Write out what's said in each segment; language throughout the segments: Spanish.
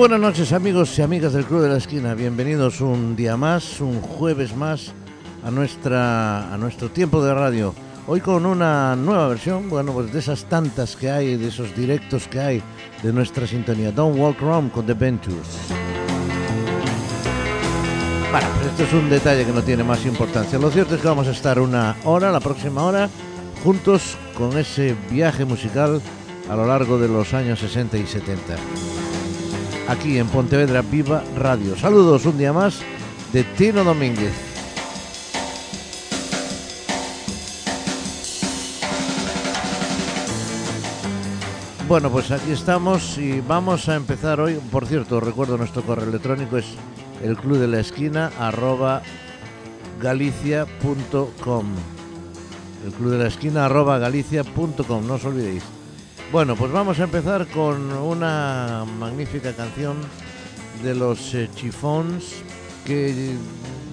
buenas noches amigos y amigas del Club de la Esquina. Bienvenidos un día más, un jueves más a, nuestra, a nuestro tiempo de radio. Hoy con una nueva versión, bueno, pues de esas tantas que hay, de esos directos que hay de nuestra sintonía. Don't Walk Around con The Ventures. Bueno, pues esto es un detalle que no tiene más importancia. Lo cierto es que vamos a estar una hora, la próxima hora, juntos con ese viaje musical a lo largo de los años 60 y 70 aquí en Pontevedra Viva Radio. Saludos un día más de Tino Domínguez. Bueno, pues aquí estamos y vamos a empezar hoy. Por cierto, recuerdo nuestro correo electrónico es el club de la esquina arroba galicia.com. El club de la esquina arroba galicia.com, no os olvidéis. Bueno, pues vamos a empezar con una magnífica canción de los eh, Chiffons que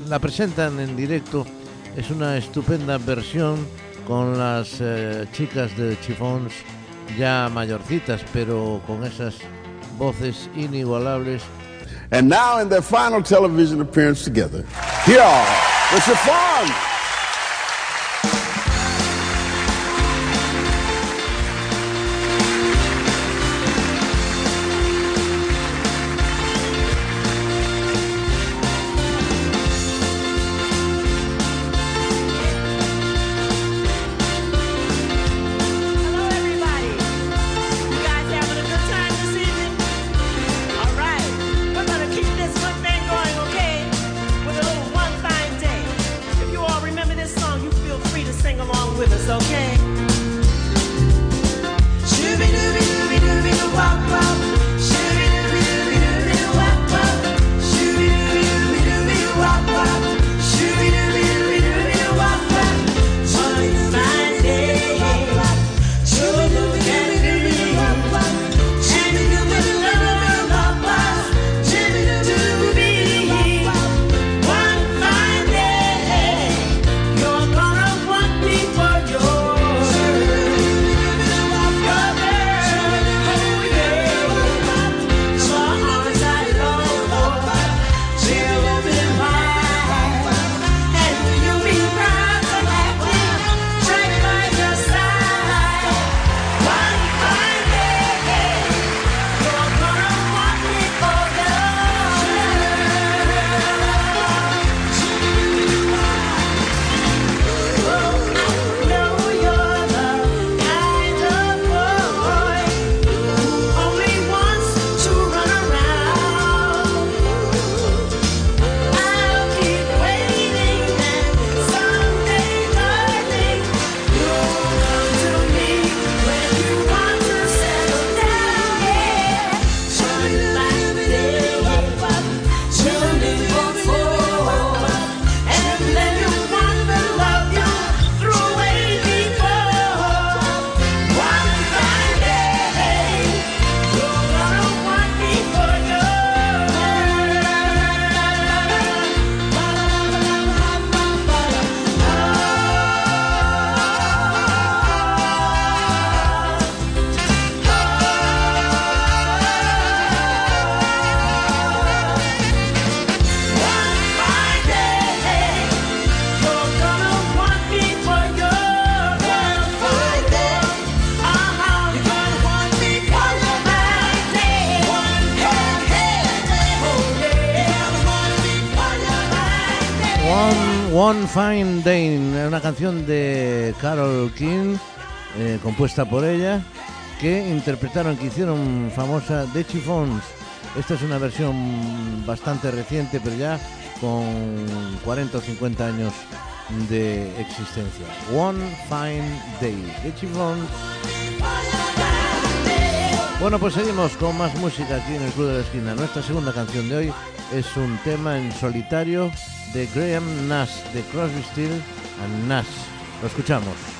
la presentan en directo. Es una estupenda versión con las eh, chicas de Chiffons ya mayorcitas, pero con esas voces inigualables. And now in their final television appearance together, here are the Chiffons. okay. Fine Day, una canción de Carol King, eh, compuesta por ella, que interpretaron, que hicieron famosa The Chiffons. Esta es una versión bastante reciente, pero ya con 40 o 50 años de existencia. One Fine Day, The Chiffons. Bueno, pues seguimos con más música aquí en el Club de la Esquina. Nuestra segunda canción de hoy es un tema en solitario de Graham Nash, de Crosby, Steel and Nash. Lo escuchamos.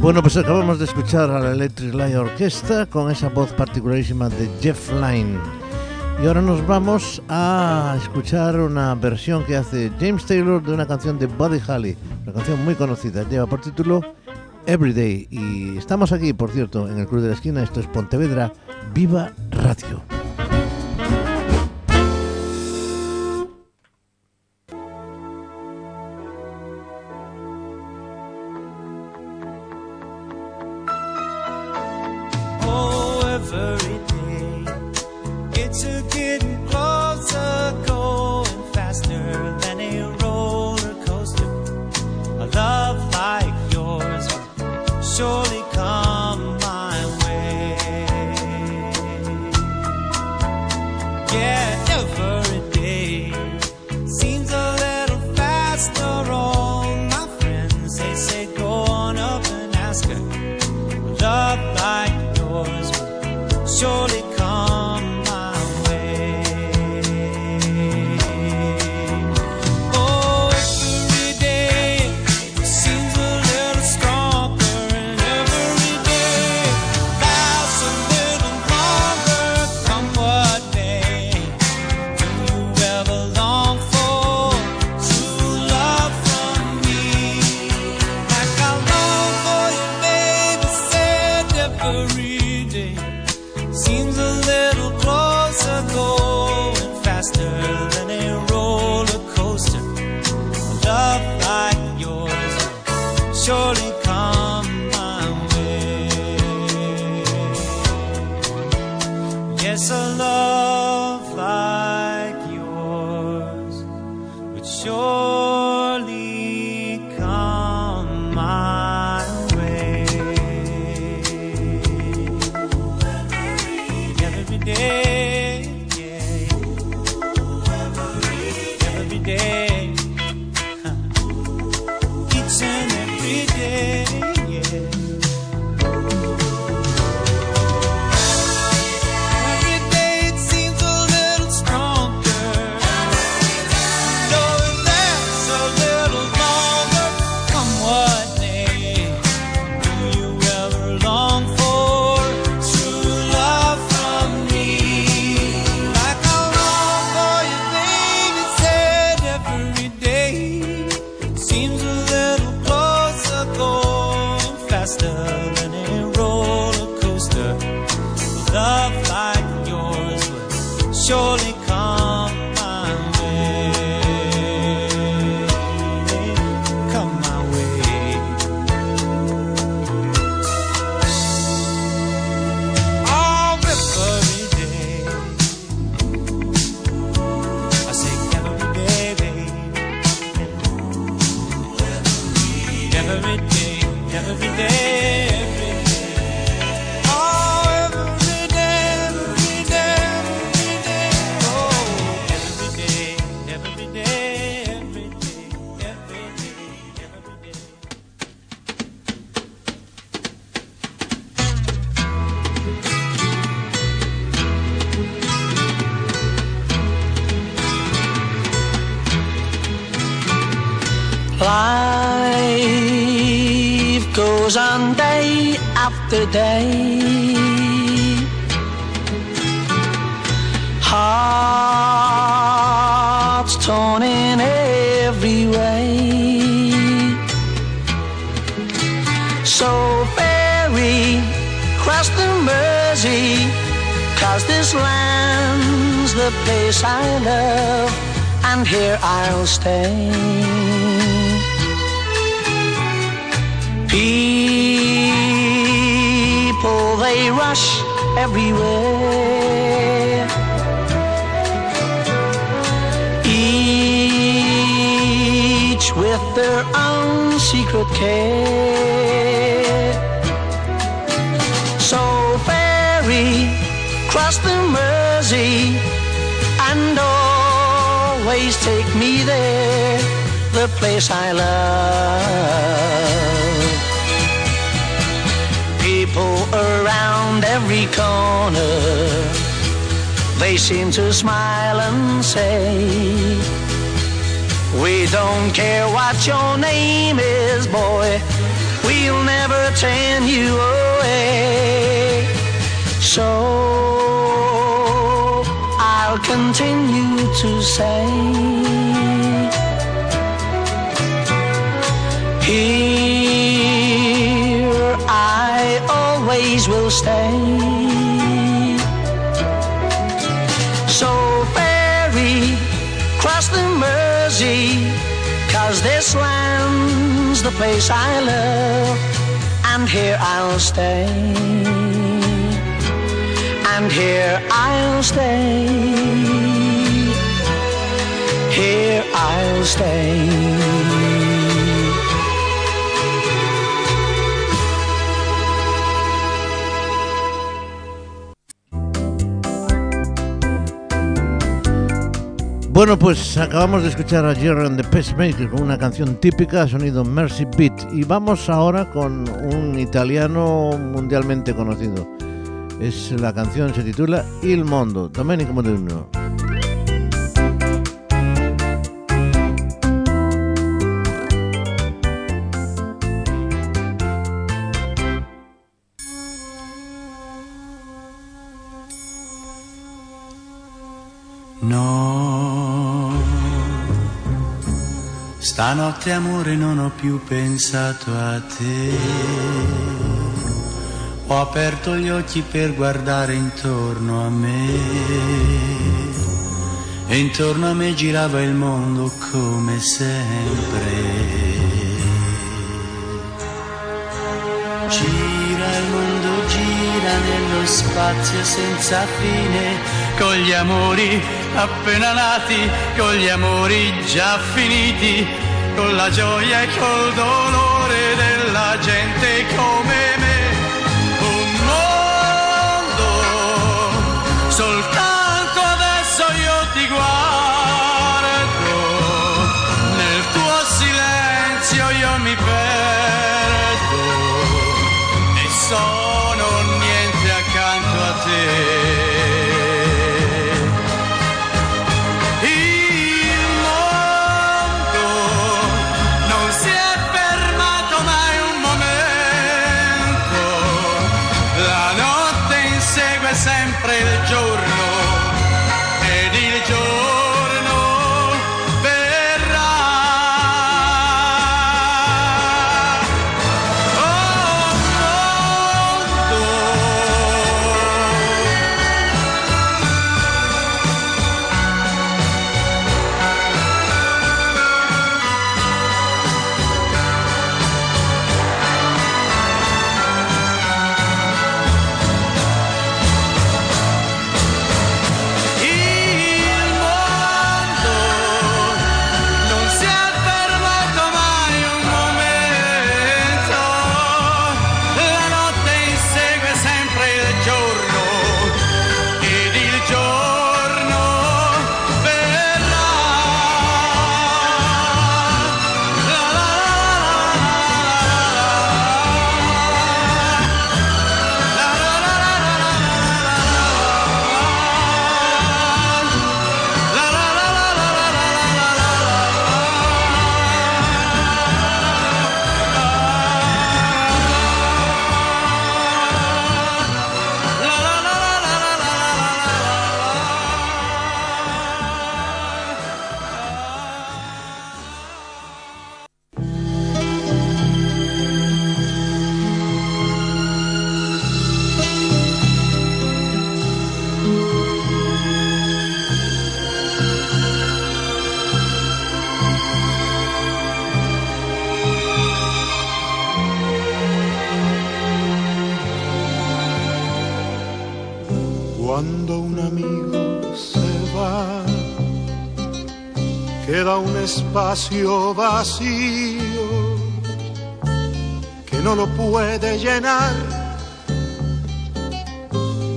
Bueno, pues acabamos de escuchar a la Electric Light Orquesta con esa voz particularísima de Jeff Lynne. Y ahora nos vamos a escuchar una versión que hace James Taylor de una canción de Buddy Holly, una canción muy conocida, lleva por título Everyday. Y estamos aquí, por cierto, en el Club de la Esquina, esto es Pontevedra, Viva Radio. yeah. Everywhere. Each with their own secret care. So ferry, cross the Mersey, and always take me there, the place I love. People around every corner, they seem to smile and say, We don't care what your name is, boy, we'll never turn you away. So I'll continue to say, stay. So ferry, cross the Mersey, cause this land's the place I love, and here I'll stay. And here I'll stay. Here I'll stay. Bueno, pues acabamos de escuchar a Jerry and the Pacemaker con una canción típica, sonido Mercy Beat. Y vamos ahora con un italiano mundialmente conocido. Es, la canción se titula Il Mondo, Domenico Modugno. No, stanotte amore non ho più pensato a te. Ho aperto gli occhi per guardare intorno a me. E intorno a me girava il mondo come sempre. Gira il mondo, gira nello spazio senza fine, con gli amori appena nati, con gli amori già finiti, con la gioia e col dolore della gente come me. Un mondo, soltanto espacio vacío que no lo puede llenar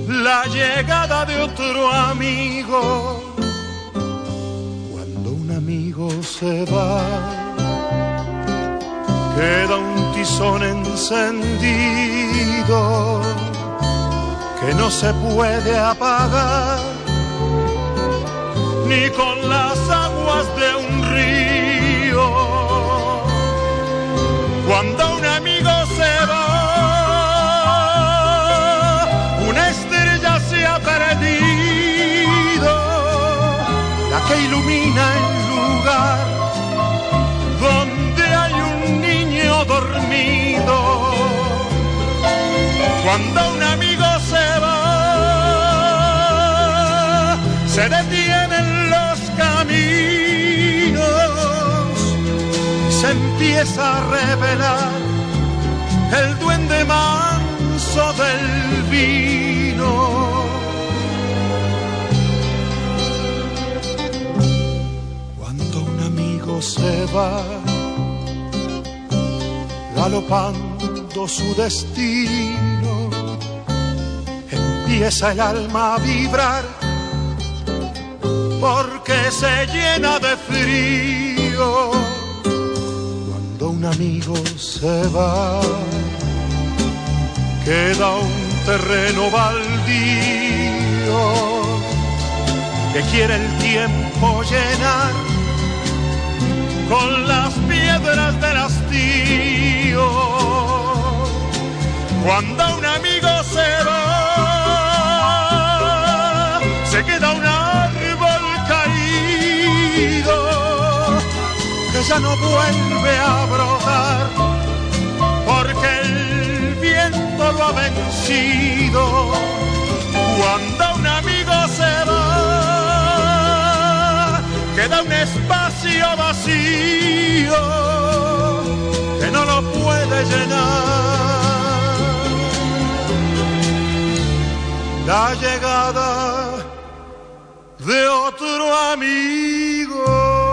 la llegada de otro amigo. Cuando un amigo se va, queda un tizón encendido que no se puede apagar ni con las aguas de un río. Cuando un amigo se va, una estrella se ha perdido, la que ilumina el lugar donde hay un niño dormido. Cuando un amigo se va, se detienen se empieza a revelar el duende manso del vino. Cuando un amigo se va, galopando su destino, empieza el alma a vibrar porque se llena de frío. Amigo se va, queda un terreno baldío que quiere el tiempo llenar con las piedras del hastío. Cuando un amigo se va, se queda un árbol caído que ya no vuelve a brotar porque el viento lo ha vencido. Cuando un amigo se va, queda un espacio vacío que no lo puede llenar. La llegada de otro amigo.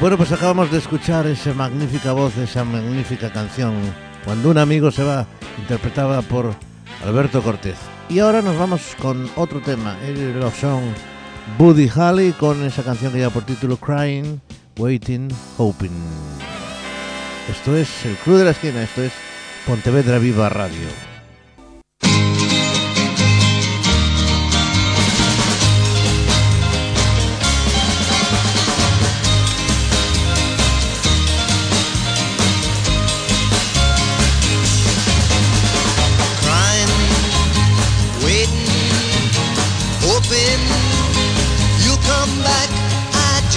Bueno, pues acabamos de escuchar esa magnífica voz, esa magnífica canción, Cuando un amigo se va, interpretada por Alberto Cortés. Y ahora nos vamos con otro tema, ellos son Buddy Holly con esa canción que lleva por título Crying, Waiting, Hoping. Esto es el Club de la Esquina, esto es Pontevedra Viva Radio.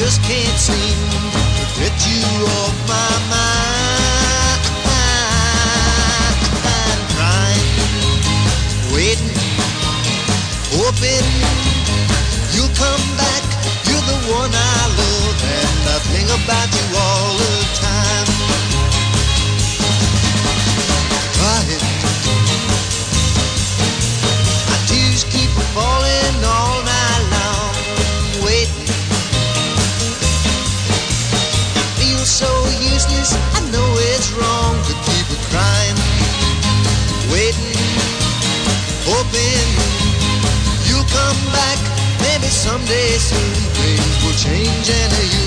Just can't seem to get you off my mind. Crying, waiting, hoping you'll come back. You're the one I love, and I think about you all Jenny.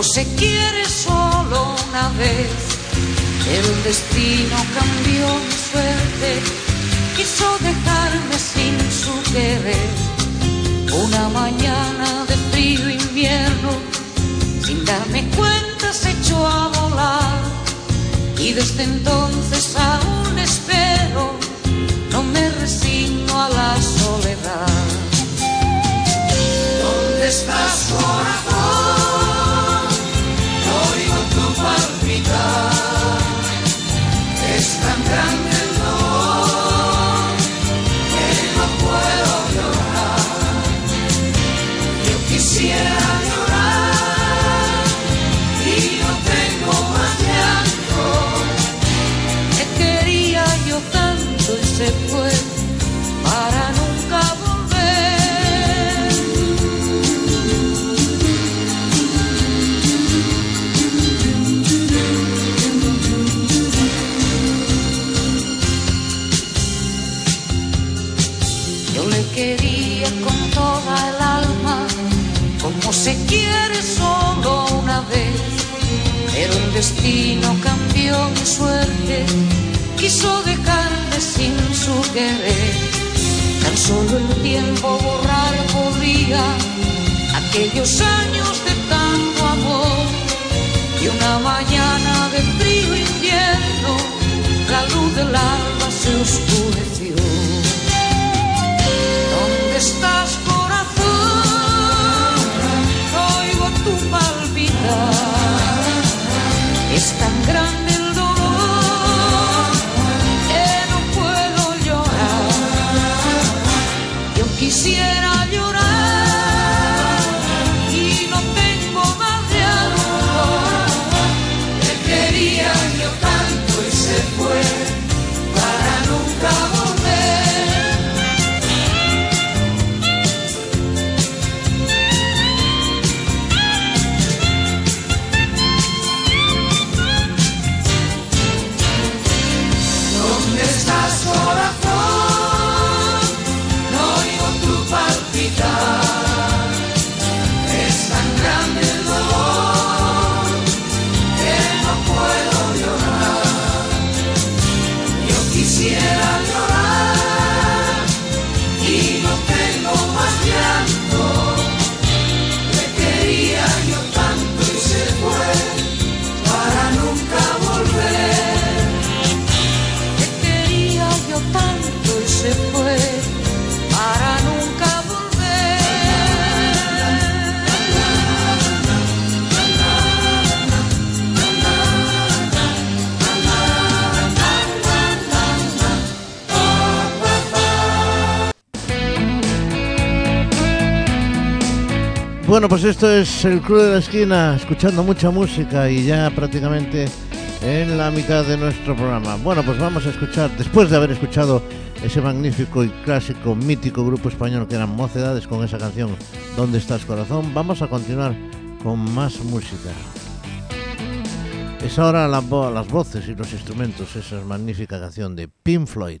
como se quiere solo una vez. El destino cambió mi suerte, quiso dejarme sin su querer. Una mañana de frío invierno, sin darme cuenta se echó a volar. Y desde entonces aún espero, no me resigno a la soledad. ¿Dónde estás, corazón? Ram Ram destino cambió mi suerte, quiso dejarme sin su querer. Tan solo el tiempo borrar podía aquellos años de tanto amor. Y una mañana de frío invierno, la luz del alba se oscureció. ¿Dónde estás, corazón? Oigo tu palpitar. Es tan grande Bueno, pues esto es el Club de la Esquina, escuchando mucha música y ya prácticamente en la mitad de nuestro programa. Bueno, pues vamos a escuchar, después de haber escuchado ese magnífico y clásico, mítico grupo español que eran Mocedades con esa canción ¿Dónde estás corazón? Vamos a continuar con más música. Es ahora la las voces y los instrumentos, esa magnífica canción de Pink Floyd.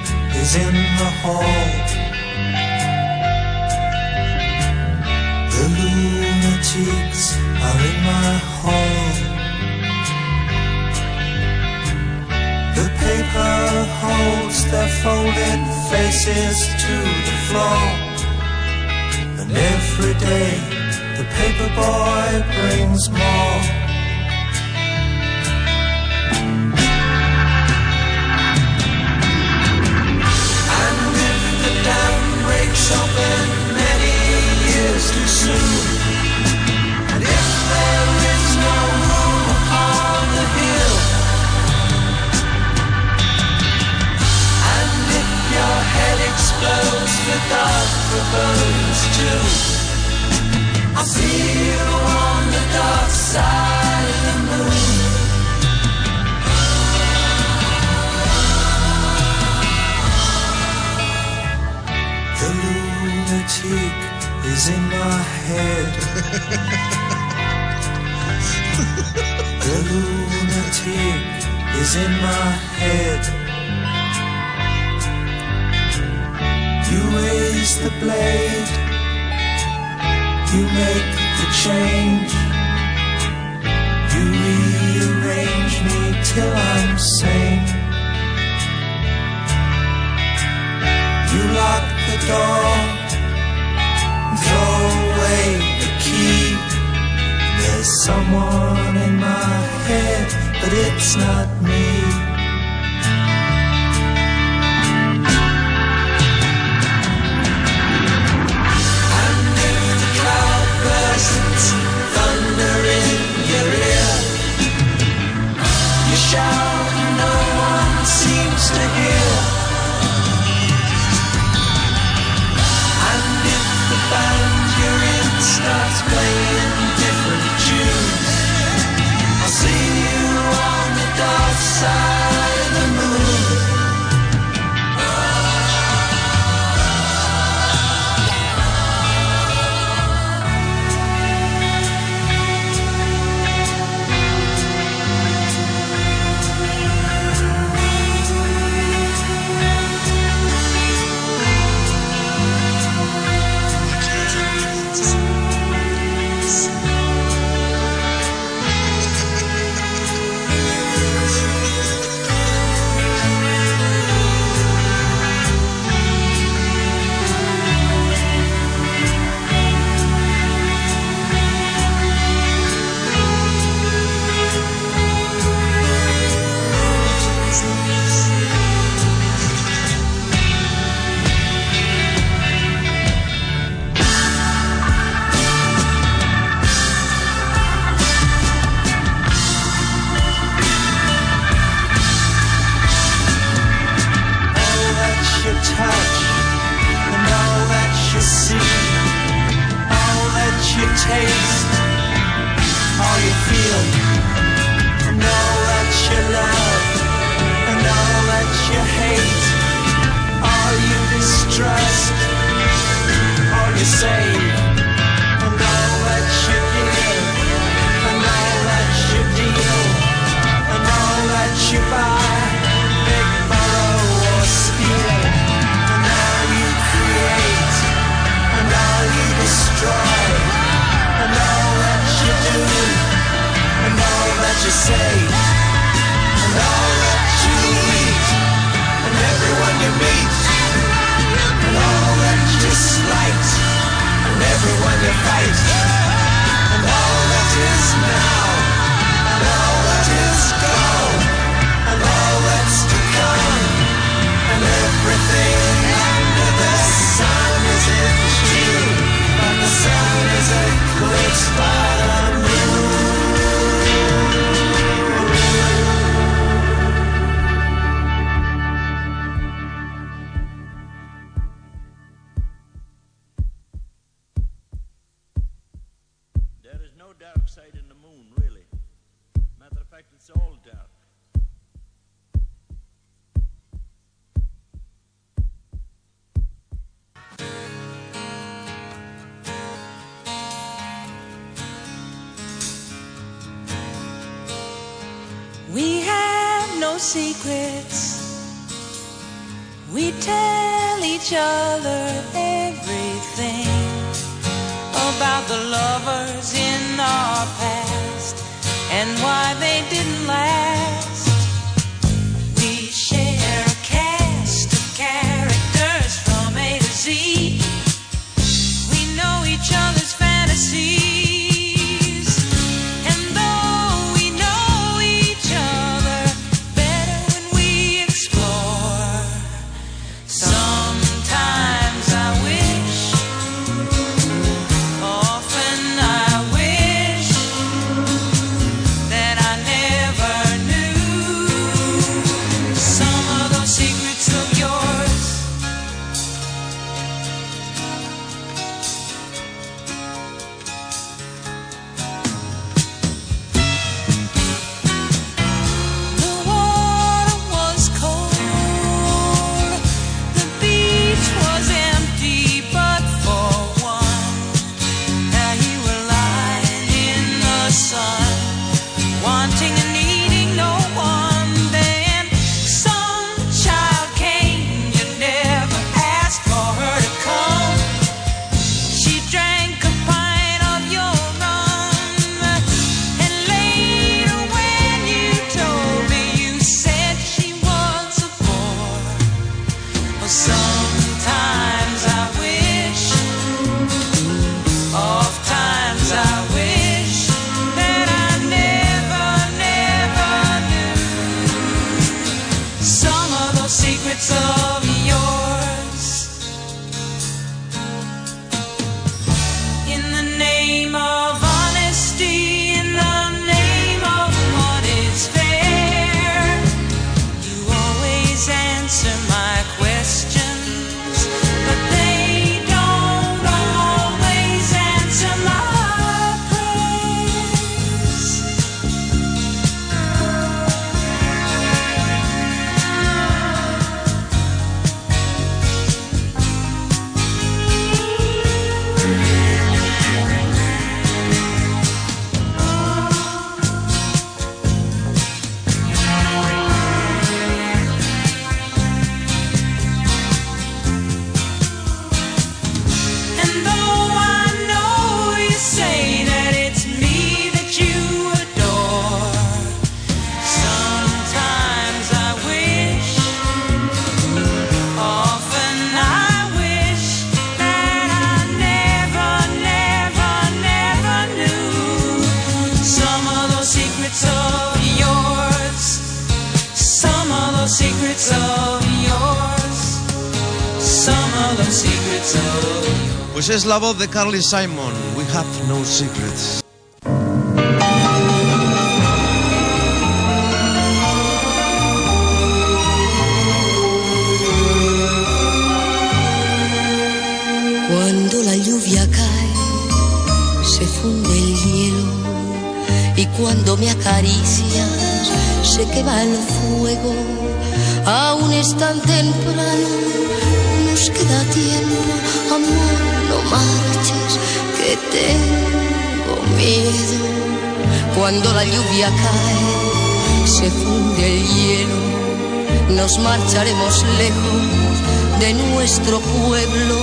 is in the hall. The lunatics are in my hall. The paper holds their folded faces to the floor. And every day the paper boy brings more. I'll see you on the dark side of the moon. The lunatic is in my head. the lunatic is in my head. You raise the blade, you make the change. You rearrange me till I'm sane. You lock door, throw away the key. There's someone in my head, but it's not me. Secrets. We tell each other es la voz de Carly Simon. We have no secrets. Cuando la lluvia cae, se funde el hielo. Y cuando me acaricias, sé que va el fuego. Aún es tan temprano, nos queda tiempo. Marches, que tengo miedo. Cuando la lluvia cae, se funde el hielo. Nos marcharemos lejos de nuestro pueblo.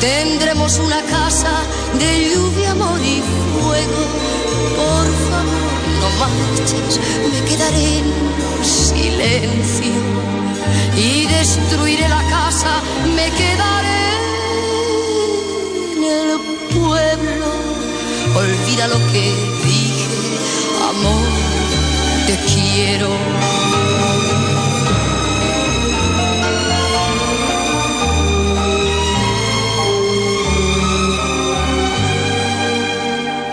Tendremos una casa de lluvia, amor y fuego. Por favor, no marches, me quedaré en silencio y destruiré la casa, me quedaré Olvida lo que dije, amor, te quiero.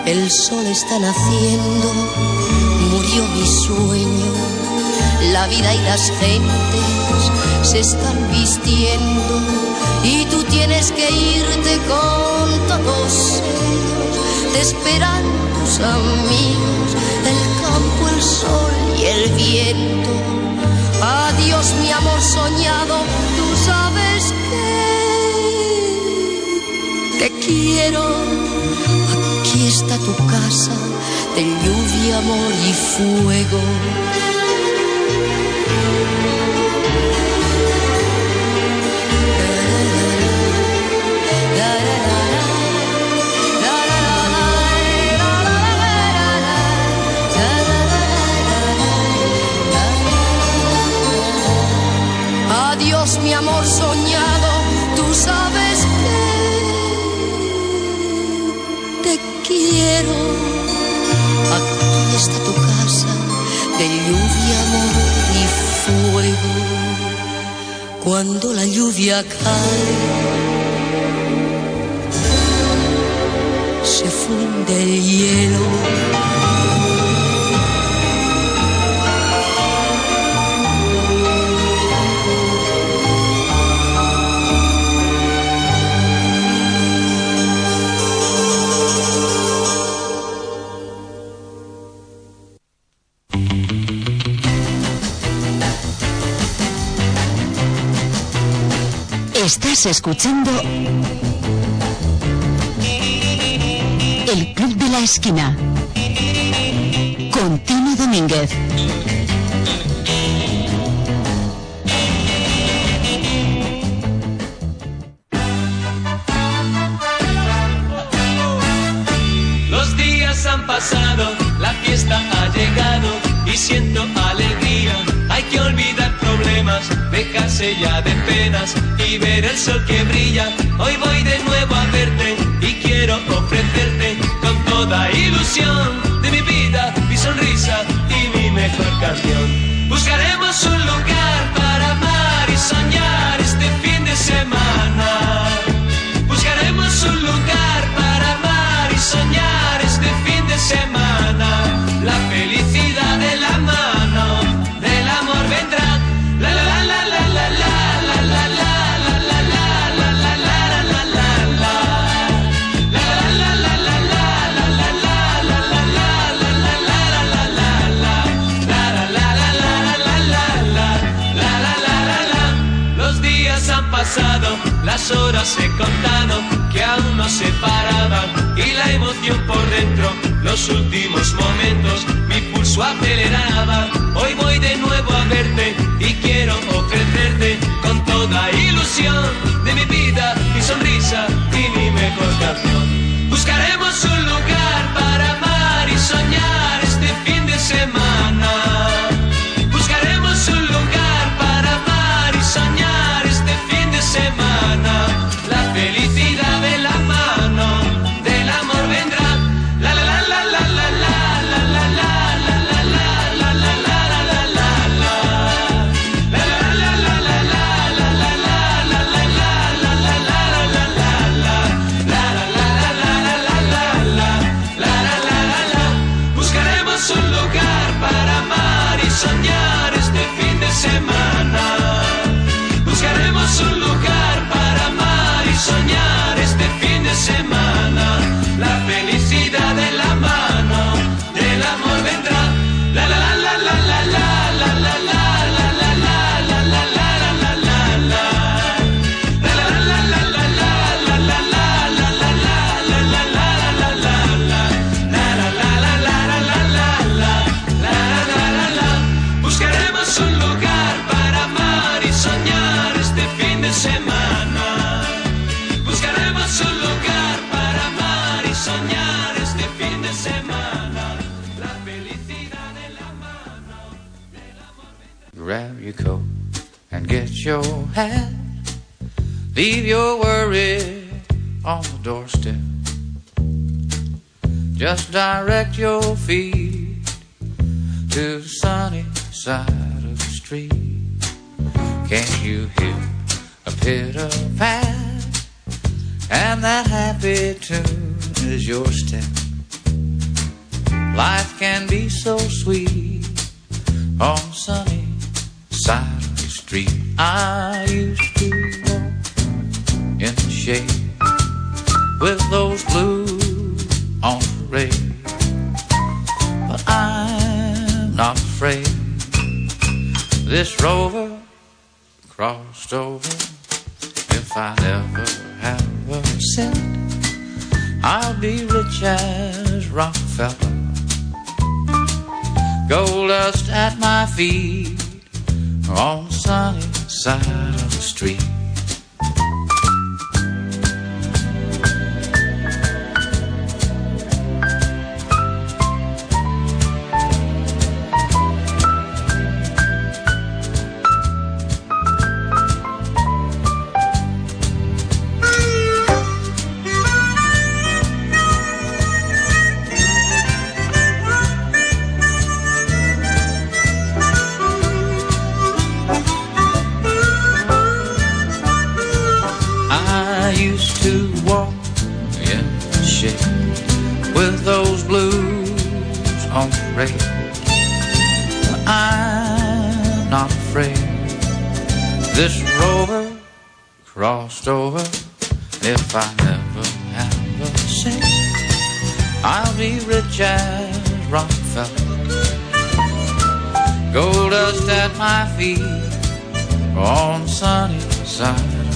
El sol está naciendo, murió mi sueño, la vida y las gentes se están vistiendo y tú tienes que irte con todos ellos, te esperan tus amigos, el campo, el sol y el viento. Adiós mi amor soñado, tú sabes que te quiero. Aquí está tu casa de lluvia, amor y fuego. Amor soñado, tú sabes que te quiero. Aquí está tu casa de lluvia, amor y fuego. Cuando la lluvia cae, se funde el hielo. Escuchando El Club de la Esquina con Tino Domínguez. Los días han pasado, la fiesta ha llegado y siento. Problemas, dejarse ya de penas y ver el sol que brilla. Hoy voy de nuevo a verte y quiero ofrecerte con toda ilusión de mi vida, mi sonrisa y mi mejor canción. Buscaremos un lugar para amar y soñar este fin de semana. Buscaremos un lugar para amar y soñar este fin de semana. Horas se contaron, que aún no se paraban y la emoción por dentro, los últimos momentos, mi pulso aceleraba. Hoy voy de nuevo a verte y quiero ofrecerte con toda ilusión de mi vida, mi sonrisa y mi mejor canción. Buscaremos un lugar para amar y soñar este fin de semana. On the doorstep. Just direct your feet to the sunny side of the street. Can't you hear a pitter pat? And that happy tune is your step. Life can be so sweet on the sunny side of the street. I used to walk in the shade with those blues on parade. But I'm not afraid. This rover crossed over. If I never have a cent, I'll be rich as Rockefeller. Gold dust at my feet on the sunny side of the street. those blues on parade. I'm not afraid. This rover crossed over. If I never have a cent, I'll be rich as Rockefeller. Gold dust at my feet on sunny side.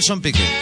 Nelson Piquet.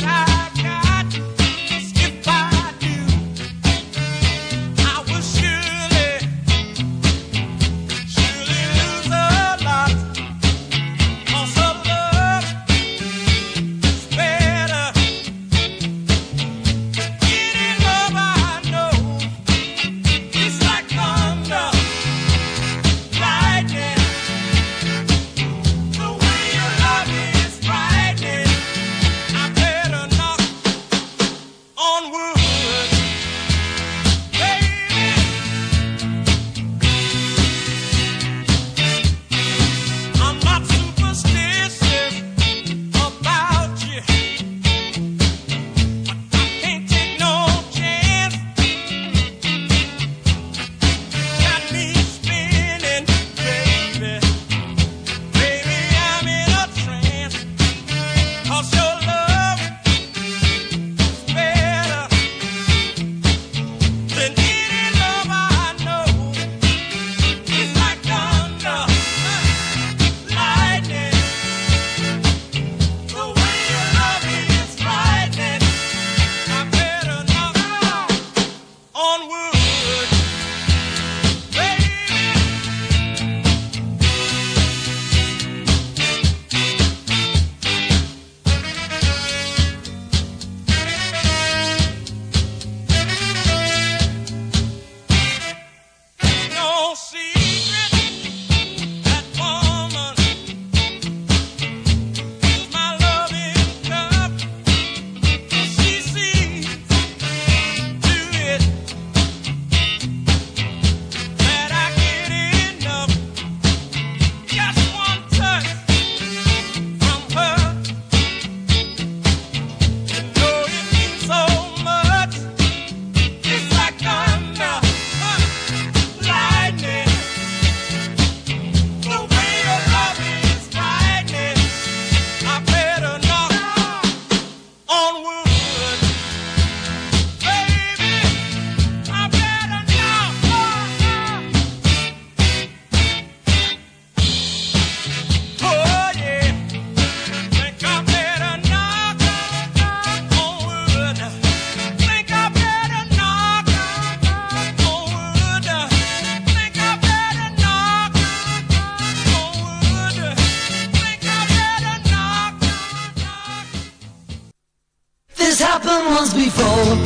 once before.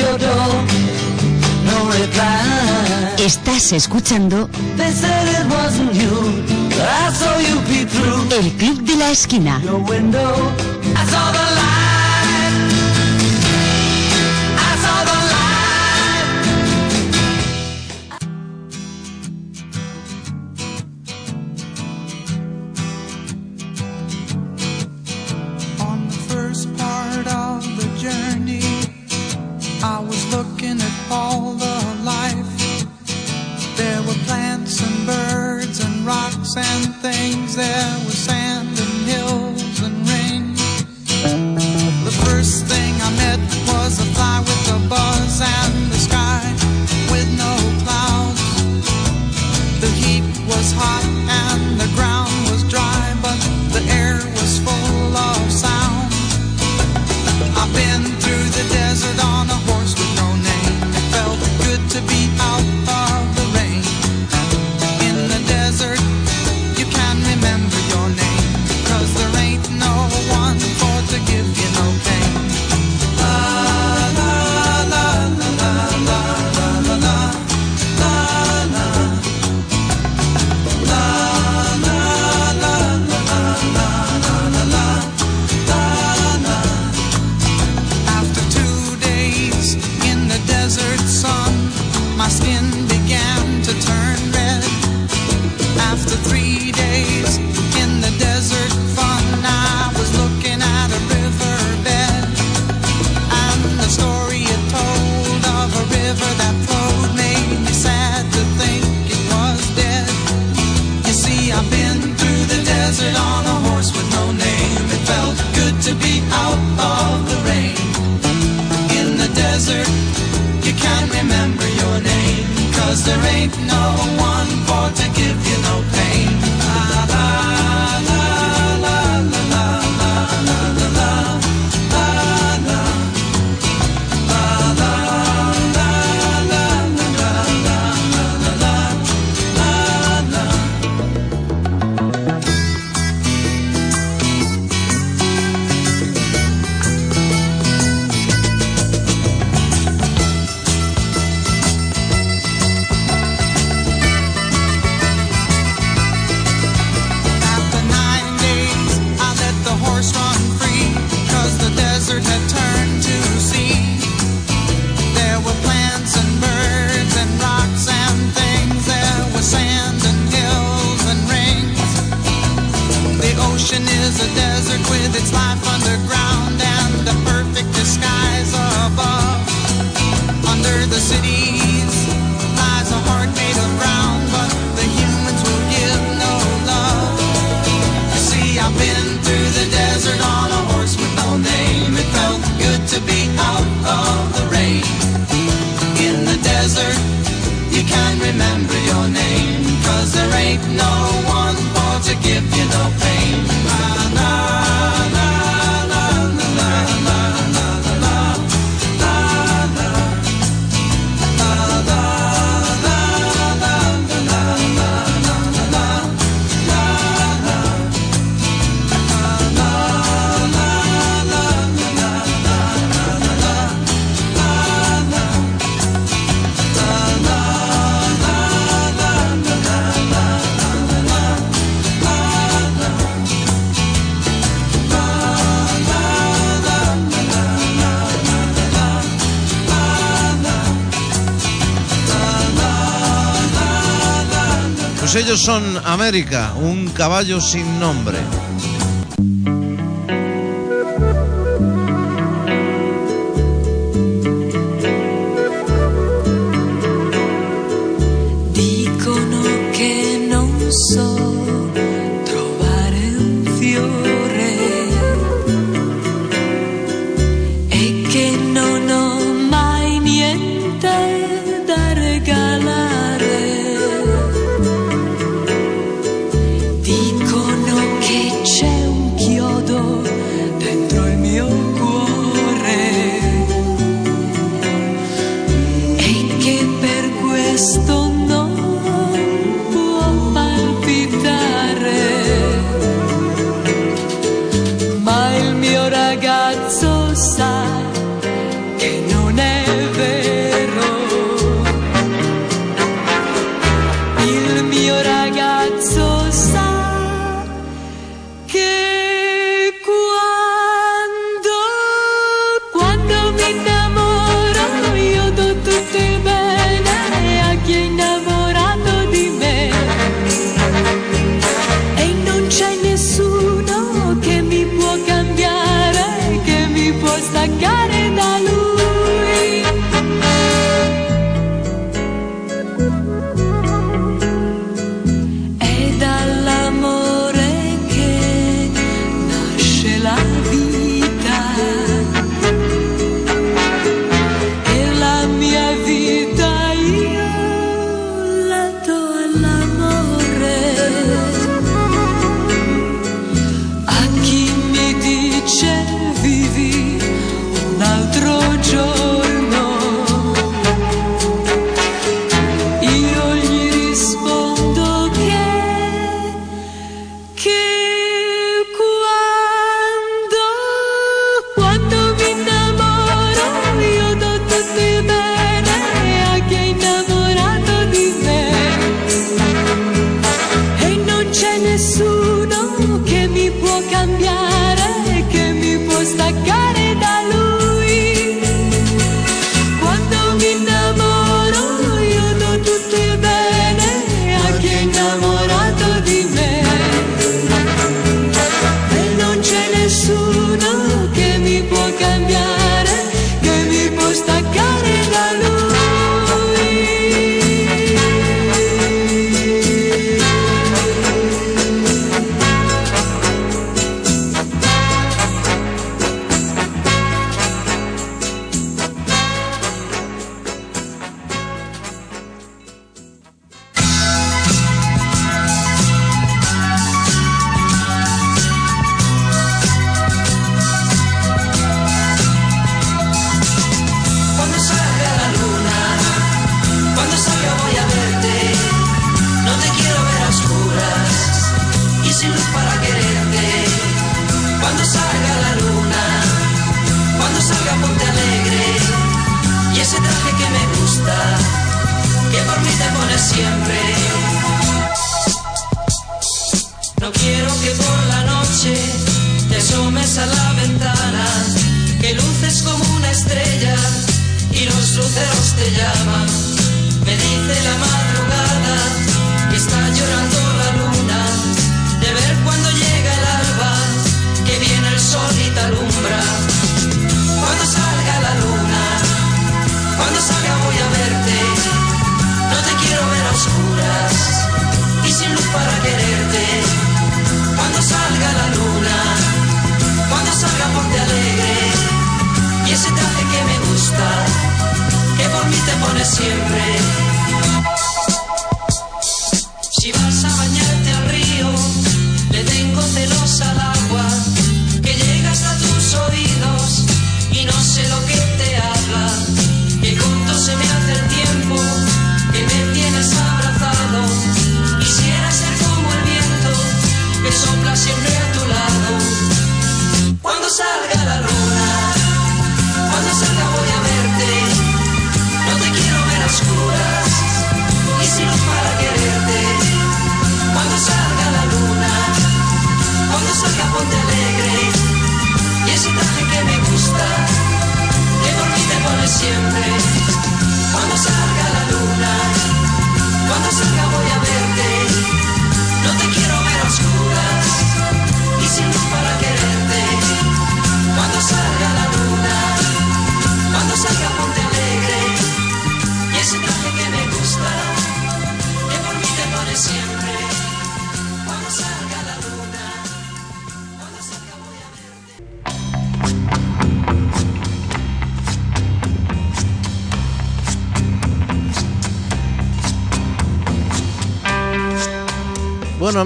Your door. No reply. Estás escuchando. They said it wasn't you. I saw you peep through. El Club de la Esquina. Window. I saw caballos son América, un caballo sin nombre.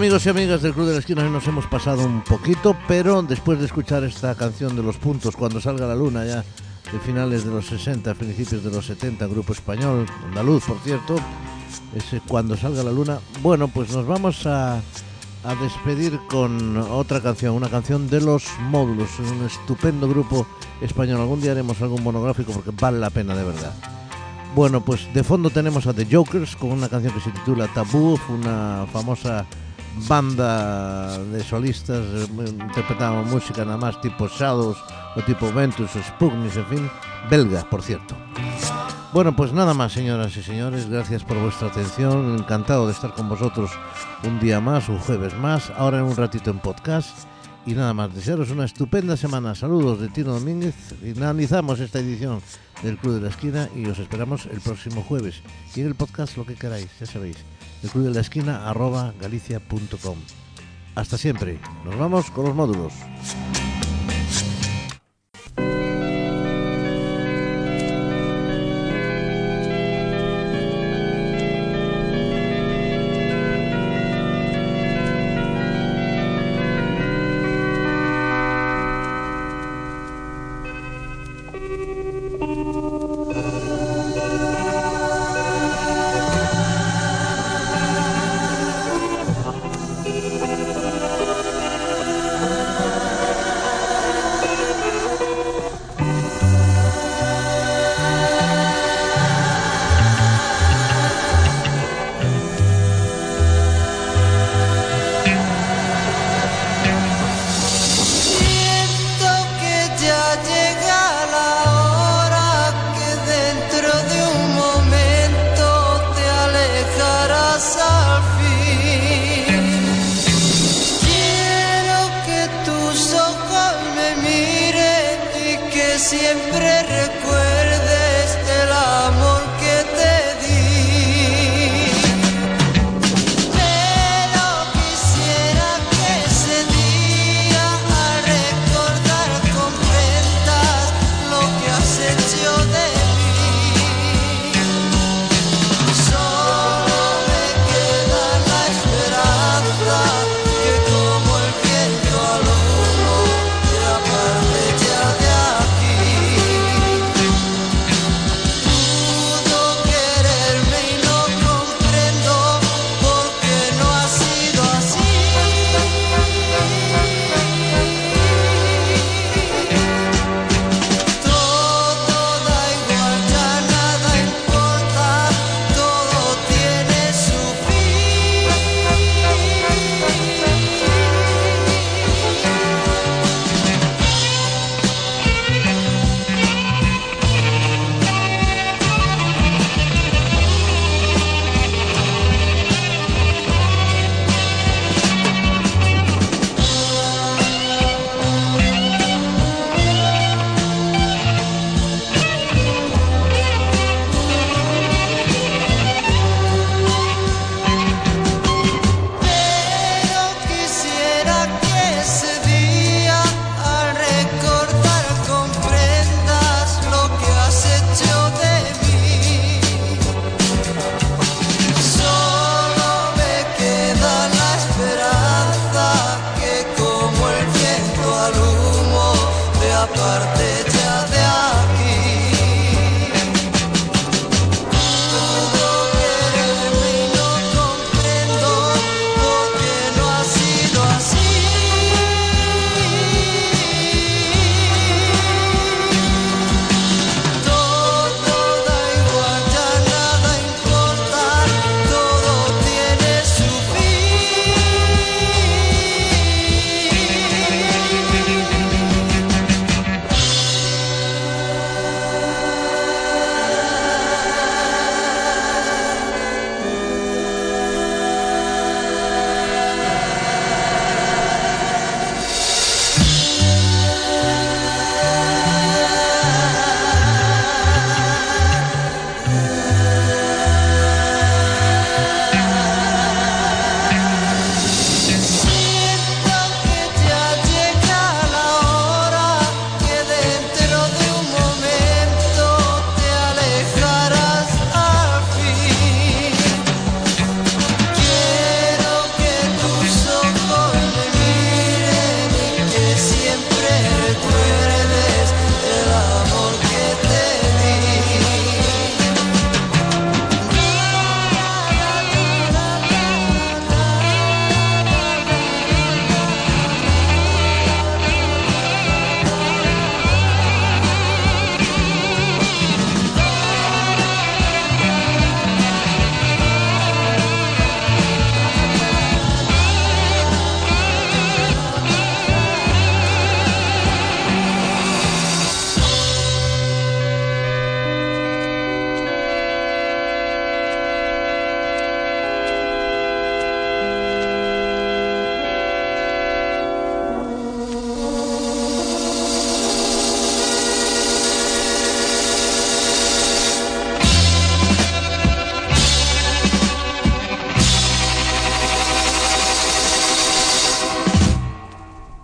Amigos y amigas del Club de la Esquina, hoy nos hemos pasado un poquito, pero después de escuchar esta canción de los puntos, cuando salga la luna, ya de finales de los 60, principios de los 70, grupo español, andaluz, por cierto, ese cuando salga la luna, bueno, pues nos vamos a, a despedir con otra canción, una canción de los módulos, un estupendo grupo español. Algún día haremos algún monográfico porque vale la pena de verdad. Bueno, pues de fondo tenemos a The Jokers con una canción que se titula Tabú, una famosa banda de solistas, eh, interpretaban música nada más tipo Shadows o tipo Ventus o Spugnis, en fin, belga, por cierto. Bueno, pues nada más, señoras y señores, gracias por vuestra atención, encantado de estar con vosotros un día más, un jueves más, ahora en un ratito en podcast. Y nada más, desearos una estupenda semana. Saludos de Tino Domínguez. Finalizamos esta edición del Club de la Esquina y os esperamos el próximo jueves. Y en el podcast lo que queráis, ya sabéis. El Club de la Esquina arroba galicia.com. Hasta siempre. Nos vamos con los módulos.